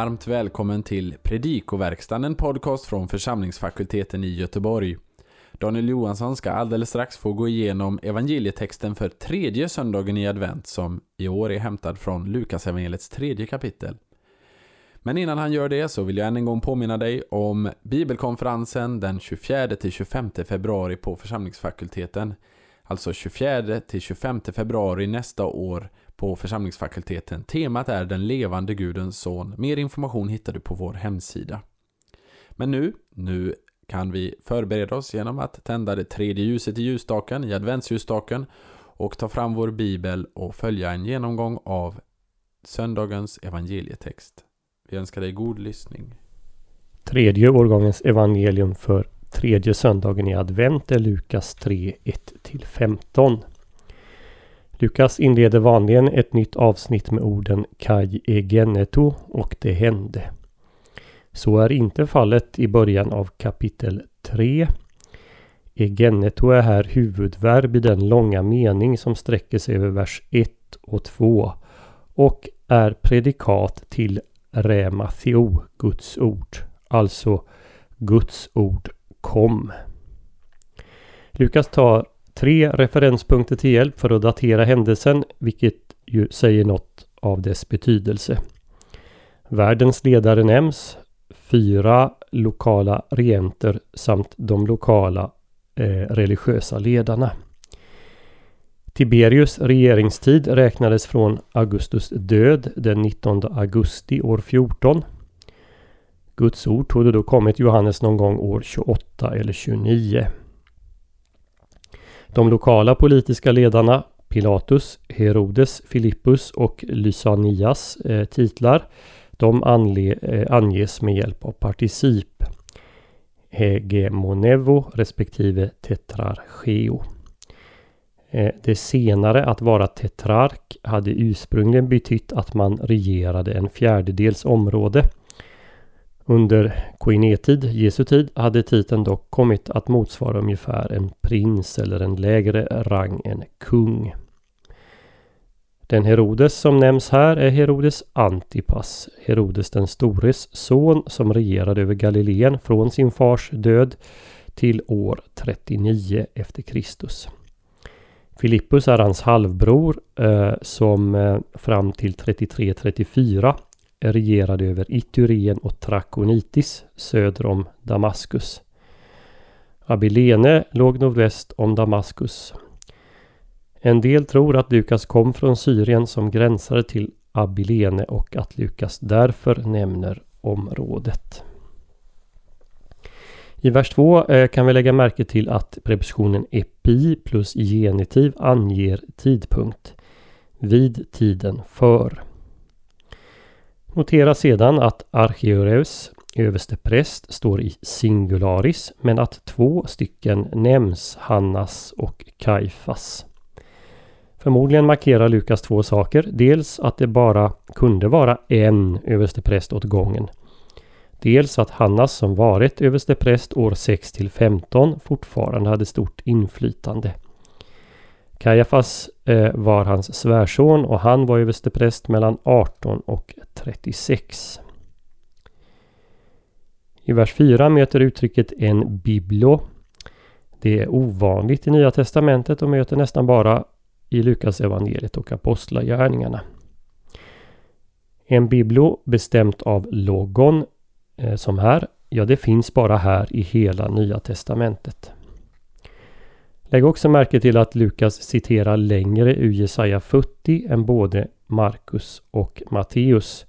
varmt välkommen till Predikoverkstan, en podcast från församlingsfakulteten i Göteborg. Daniel Johansson ska alldeles strax få gå igenom evangelietexten för tredje söndagen i advent som i år är hämtad från Lukas evangeliets tredje kapitel. Men innan han gör det så vill jag än en gång påminna dig om bibelkonferensen den 24-25 februari på församlingsfakulteten. Alltså 24-25 februari nästa år på församlingsfakulteten. Temat är Den levande Gudens son. Mer information hittar du på vår hemsida. Men nu, nu kan vi förbereda oss genom att tända det tredje ljuset i ljusstaken, i adventsljusstaken och ta fram vår bibel och följa en genomgång av söndagens evangelietext. Vi önskar dig god lyssning. Tredje årgångens evangelium för tredje söndagen i advent är Lukas 3, 1-15. Lukas inleder vanligen ett nytt avsnitt med orden Kai egeneto och det hände. Så är inte fallet i början av kapitel 3. Egeneto är här huvudverb i den långa mening som sträcker sig över vers 1 och 2 och är predikat till Rematheo, Guds ord. Alltså Guds ord kom. Lukas tar tre referenspunkter till hjälp för att datera händelsen, vilket ju säger något av dess betydelse. Världens ledare nämns, fyra lokala regenter samt de lokala eh, religiösa ledarna. Tiberius regeringstid räknades från Augustus död den 19 augusti år 14. Guds ord torde då kommit Johannes någon gång år 28 eller 29. De lokala politiska ledarna Pilatus, Herodes, Filippus och Lysanias eh, titlar de anle, eh, anges med hjälp av particip hegemonevo respektive tetrarcheo. Eh, det senare, att vara tetrark, hade ursprungligen betytt att man regerade en fjärdedels område. Under koinetid, Jesu tid, hade titeln dock kommit att motsvara ungefär en prins eller en lägre rang än kung. Den Herodes som nämns här är Herodes Antipas, Herodes den stores son som regerade över Galileen från sin fars död till år 39 efter Kristus. Filippus är hans halvbror eh, som eh, fram till 33-34 regerade över Iturien och Trakonitis söder om Damaskus. Abilene låg nordväst om Damaskus. En del tror att Lukas kom från Syrien som gränsade till Abilene och att Lukas därför nämner området. I vers 2 eh, kan vi lägga märke till att prepositionen epi plus genitiv anger tidpunkt. Vid tiden för. Notera sedan att Archeoreus, överstepräst, står i singularis men att två stycken nämns, Hannas och Kaifas. Förmodligen markerar Lukas två saker. Dels att det bara kunde vara en överstepräst åt gången. Dels att Hannas som varit överstepräst år 6 till 15 fortfarande hade stort inflytande. Kajafas eh, var hans svärson och han var överstepräst mellan 18 och 36. I vers 4 möter uttrycket en biblo. Det är ovanligt i Nya Testamentet och möter nästan bara i Lukas evangeliet och Apostlagärningarna. En biblo bestämt av logon eh, som här, ja det finns bara här i hela Nya Testamentet. Lägg också märke till att Lukas citerar längre ur Jesaja 40 än både Markus och Matteus.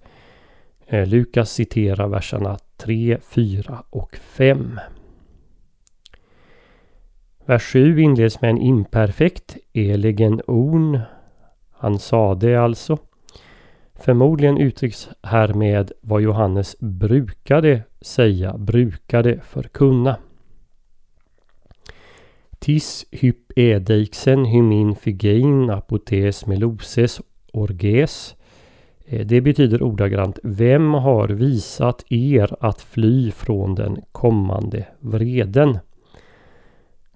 Eh, Lukas citerar verserna 3, 4 och 5. Vers 7 inleds med en imperfekt, eligen on. Han sade alltså. Förmodligen uttrycks här med vad Johannes brukade säga, brukade förkunna. Tis hyp edeixen hymin figein apotes meloses orges. Eh, det betyder ordagrant Vem har visat er att fly från den kommande vreden?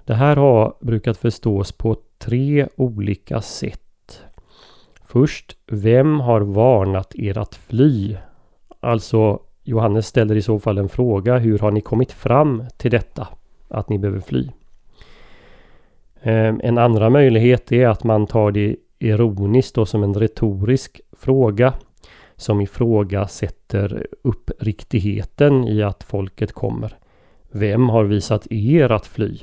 Det här har brukat förstås på tre olika sätt. Först, vem har varnat er att fly? Alltså Johannes ställer i så fall en fråga. Hur har ni kommit fram till detta? Att ni behöver fly. Ehm, en andra möjlighet är att man tar det ironiskt då som en retorisk fråga som ifrågasätter uppriktigheten i att folket kommer. Vem har visat er att fly?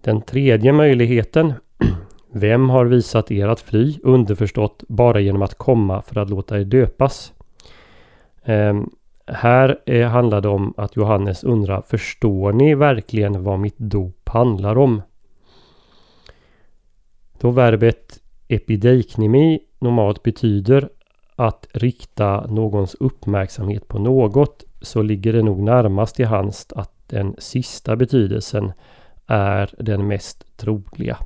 Den tredje möjligheten. Vem har visat er att fly? Underförstått bara genom att komma för att låta er döpas. Um, här eh, handlar det om att Johannes undrar Förstår ni verkligen vad mitt dop handlar om? Då verbet epideiknemi normalt betyder att rikta någons uppmärksamhet på något så ligger det nog närmast till hands att den sista betydelsen är den mest troliga.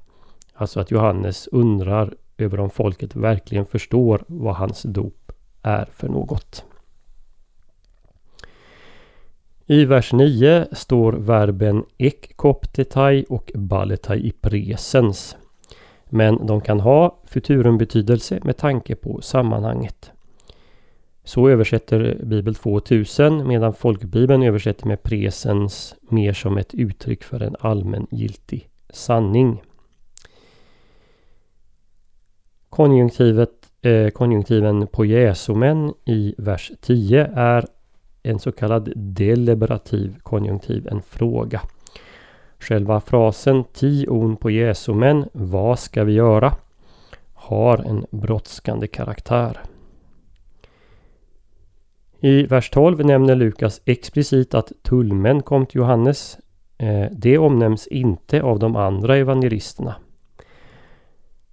Alltså att Johannes undrar över om folket verkligen förstår vad hans dop är för något. I vers 9 står verben ek koptetai och baletai i presens. Men de kan ha futurumbetydelse med tanke på sammanhanget. Så översätter Bibel 2000 medan folkbibeln översätter med presens mer som ett uttryck för en allmängiltig sanning. Konjunktivet, eh, konjunktiven poiesomen i vers 10 är en så kallad deliberativ konjunktiv, en fråga. Själva frasen ti on på Jesu men, vad ska vi göra? har en brådskande karaktär. I vers 12 nämner Lukas explicit att tullmän kom till Johannes. Eh, det omnämns inte av de andra evangelisterna.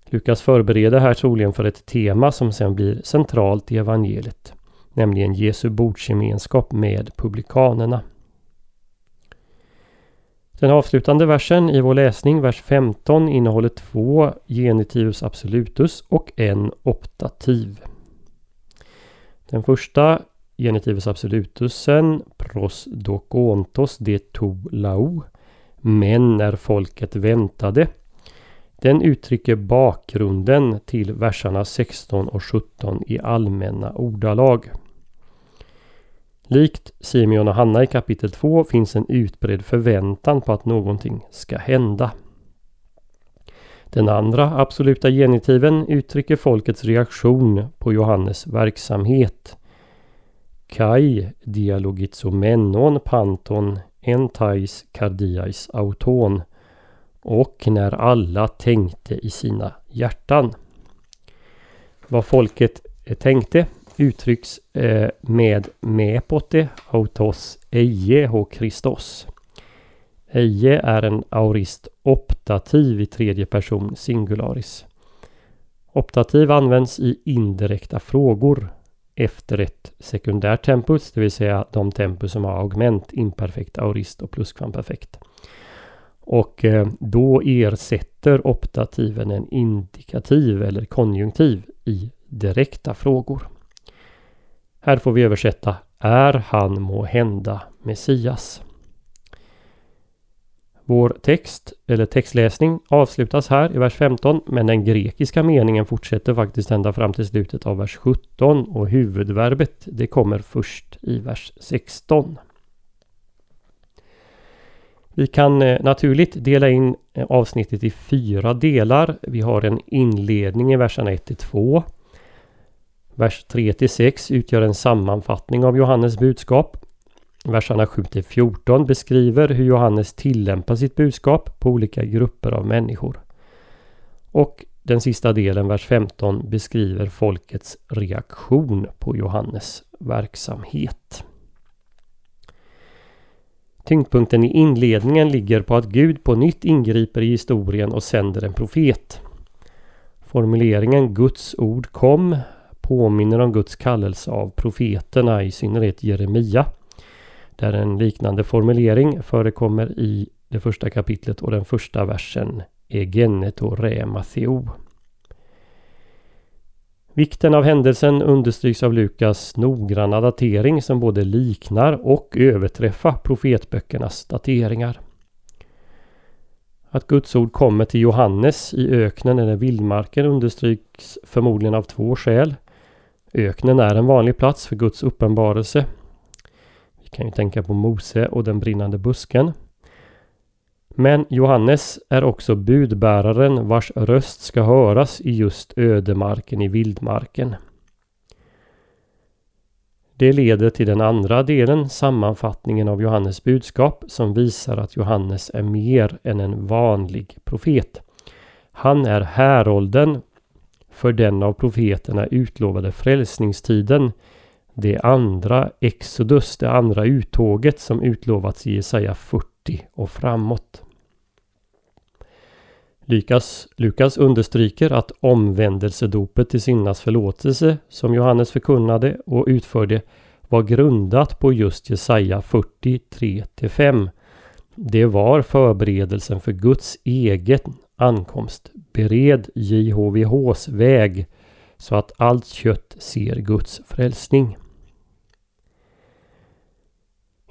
Lukas förbereder här troligen för ett tema som sen blir centralt i evangeliet. Nämligen Jesu bordsgemenskap med publikanerna. Den avslutande versen i vår läsning, vers 15, innehåller två genitivus absolutus och en optativ. Den första genitivus absolutusen pros dokontos de to lau men när folket väntade. Den uttrycker bakgrunden till verserna 16 och 17 i allmänna ordalag. Likt Simeon och Hanna i kapitel 2 finns en utbredd förväntan på att någonting ska hända. Den andra absoluta genitiven uttrycker folkets reaktion på Johannes verksamhet. Kai dialogizomenon panton entais Kardiais, auton och när alla tänkte i sina hjärtan. Vad folket tänkte uttrycks eh, med mepote autos eje ho Christos. Eje är en aurist optativ i tredje person singularis. Optativ används i indirekta frågor efter ett sekundärt tempus, det vill säga de tempus som har augment, imperfekt, aurist och pluskvamperfekt. Och eh, då ersätter optativen en indikativ eller konjunktiv i direkta frågor. Här får vi översätta Är han må hända Messias? Vår text, eller textläsning, avslutas här i vers 15 men den grekiska meningen fortsätter faktiskt ända fram till slutet av vers 17 och huvudverbet det kommer först i vers 16. Vi kan eh, naturligt dela in eh, avsnittet i fyra delar. Vi har en inledning i verserna 1 till 2 Vers 3-6 utgör en sammanfattning av Johannes budskap. Verserna 7-14 beskriver hur Johannes tillämpar sitt budskap på olika grupper av människor. Och den sista delen, vers 15, beskriver folkets reaktion på Johannes verksamhet. Tyngdpunkten i inledningen ligger på att Gud på nytt ingriper i historien och sänder en profet. Formuleringen Guds ord kom påminner om Guds kallelse av profeterna, i synnerhet Jeremia. Där en liknande formulering förekommer i det första kapitlet och den första versen Egenet och Rematheo. Vikten av händelsen understryks av Lukas noggranna datering som både liknar och överträffar profetböckernas dateringar. Att Guds ord kommer till Johannes i öknen eller vildmarken understryks förmodligen av två skäl. Öknen är en vanlig plats för Guds uppenbarelse. Vi kan ju tänka på Mose och den brinnande busken. Men Johannes är också budbäraren vars röst ska höras i just ödemarken i vildmarken. Det leder till den andra delen, sammanfattningen av Johannes budskap, som visar att Johannes är mer än en vanlig profet. Han är härolden för den av profeterna utlovade frälsningstiden, det andra Exodus, det andra uttåget som utlovats i Jesaja 40 och framåt. Lukas, Lukas understryker att omvändelsedopet till syndas förlåtelse som Johannes förkunnade och utförde var grundat på just Jesaja 43 5. Det var förberedelsen för Guds egen ankomst. Bered JHVHs väg så att allt kött ser Guds frälsning.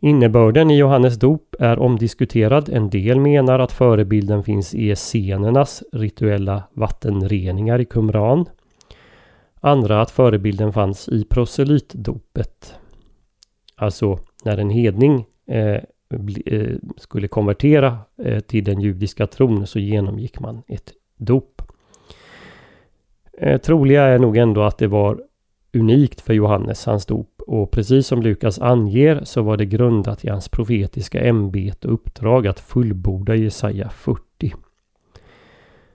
Innebörden i Johannes dop är omdiskuterad. En del menar att förebilden finns i essenernas rituella vattenreningar i Qumran. Andra att förebilden fanns i proselytdopet. Alltså när en hedning eh, Eh, skulle konvertera eh, till den judiska tron så genomgick man ett dop. Eh, troliga är nog ändå att det var unikt för Johannes, hans dop. Och precis som Lukas anger så var det grundat i hans profetiska ämbete och uppdrag att fullborda Jesaja 40.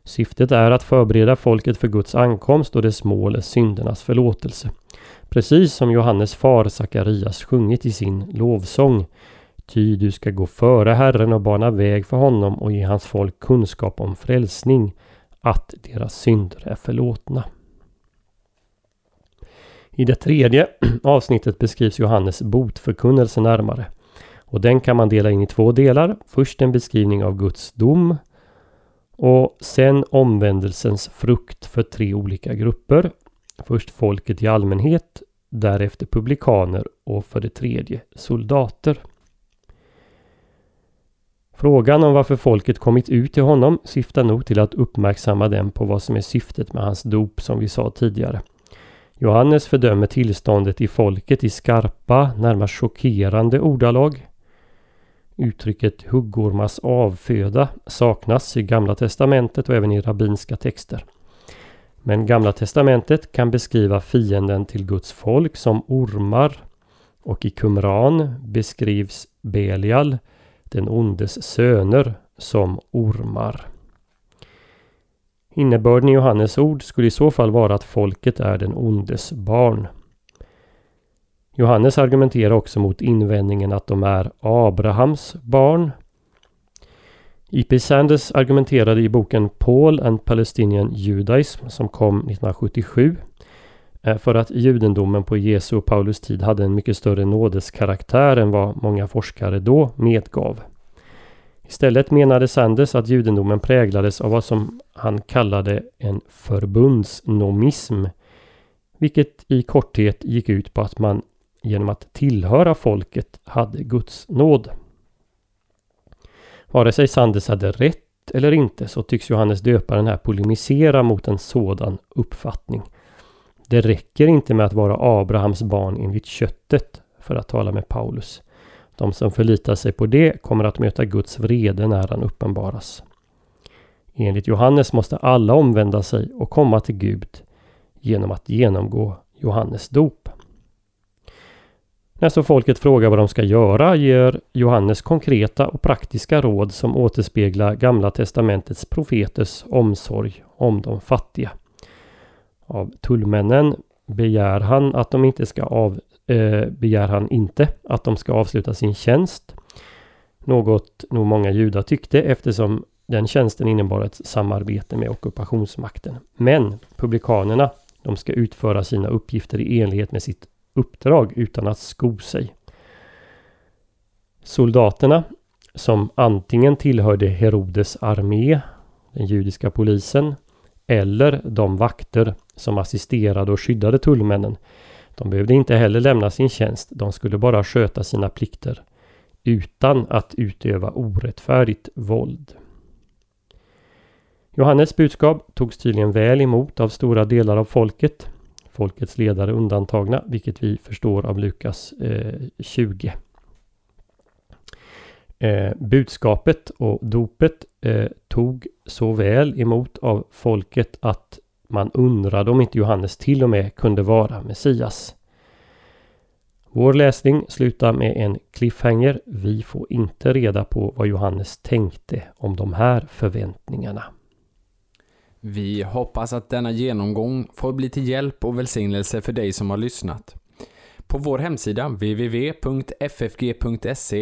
Syftet är att förbereda folket för Guds ankomst och dess mål är syndernas förlåtelse. Precis som Johannes far Sakarias sjungit i sin lovsång. Ty du ska gå före Herren och bana väg för honom och ge hans folk kunskap om frälsning, att deras synder är förlåtna. I det tredje avsnittet beskrivs Johannes botförkunnelse närmare. Och den kan man dela in i två delar. Först en beskrivning av Guds dom och sen omvändelsens frukt för tre olika grupper. Först folket i allmänhet, därefter publikaner och för det tredje soldater. Frågan om varför folket kommit ut till honom syftar nog till att uppmärksamma dem på vad som är syftet med hans dop som vi sa tidigare. Johannes fördömer tillståndet i folket i skarpa, närmast chockerande ordalag. Uttrycket huggormars avföda saknas i Gamla Testamentet och även i rabbinska texter. Men Gamla Testamentet kan beskriva fienden till Guds folk som ormar och i Qumran beskrivs Belial, den ondes söner, som ormar. Innebörden i Johannes ord skulle i så fall vara att folket är den ondes barn. Johannes argumenterar också mot invändningen att de är Abrahams barn. E.P. Sanders argumenterade i boken Paul and Palestinian Judaism som kom 1977 Eh, för att judendomen på Jesu och Paulus tid hade en mycket större nådeskaraktär än vad många forskare då medgav. Istället menade Sanders att judendomen präglades av vad som han kallade en förbundsnomism. Vilket i korthet gick ut på att man genom att tillhöra folket hade Guds nåd. Vare sig Sanders hade rätt eller inte så tycks Johannes döparen här polemisera mot en sådan uppfattning. Det räcker inte med att vara Abrahams barn enligt köttet för att tala med Paulus. De som förlitar sig på det kommer att möta Guds vrede när han uppenbaras. Enligt Johannes måste alla omvända sig och komma till Gud genom att genomgå Johannes dop. När så folket frågar vad de ska göra ger Johannes konkreta och praktiska råd som återspeglar Gamla Testamentets profeters omsorg om de fattiga. Av tullmännen begär han att de inte ska av, eh, begär han inte att de ska avsluta sin tjänst. Något nog många judar tyckte eftersom den tjänsten innebar ett samarbete med ockupationsmakten. Men publikanerna, de ska utföra sina uppgifter i enlighet med sitt uppdrag utan att sko sig. Soldaterna, som antingen tillhörde Herodes armé, den judiska polisen, eller de vakter som assisterade och skyddade tullmännen. De behövde inte heller lämna sin tjänst, de skulle bara sköta sina plikter utan att utöva orättfärdigt våld. Johannes budskap togs tydligen väl emot av stora delar av folket. folkets ledare undantagna, vilket vi förstår av Lukas eh, 20. Eh, budskapet och dopet eh, tog så väl emot av folket att man undrade om inte Johannes till och med kunde vara Messias. Vår läsning slutar med en cliffhanger. Vi får inte reda på vad Johannes tänkte om de här förväntningarna. Vi hoppas att denna genomgång får bli till hjälp och välsignelse för dig som har lyssnat. På vår hemsida www.ffg.se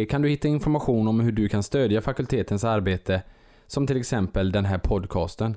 kan du hitta information om hur du kan stödja fakultetens arbete, som till exempel den här podcasten.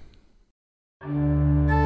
Thank you.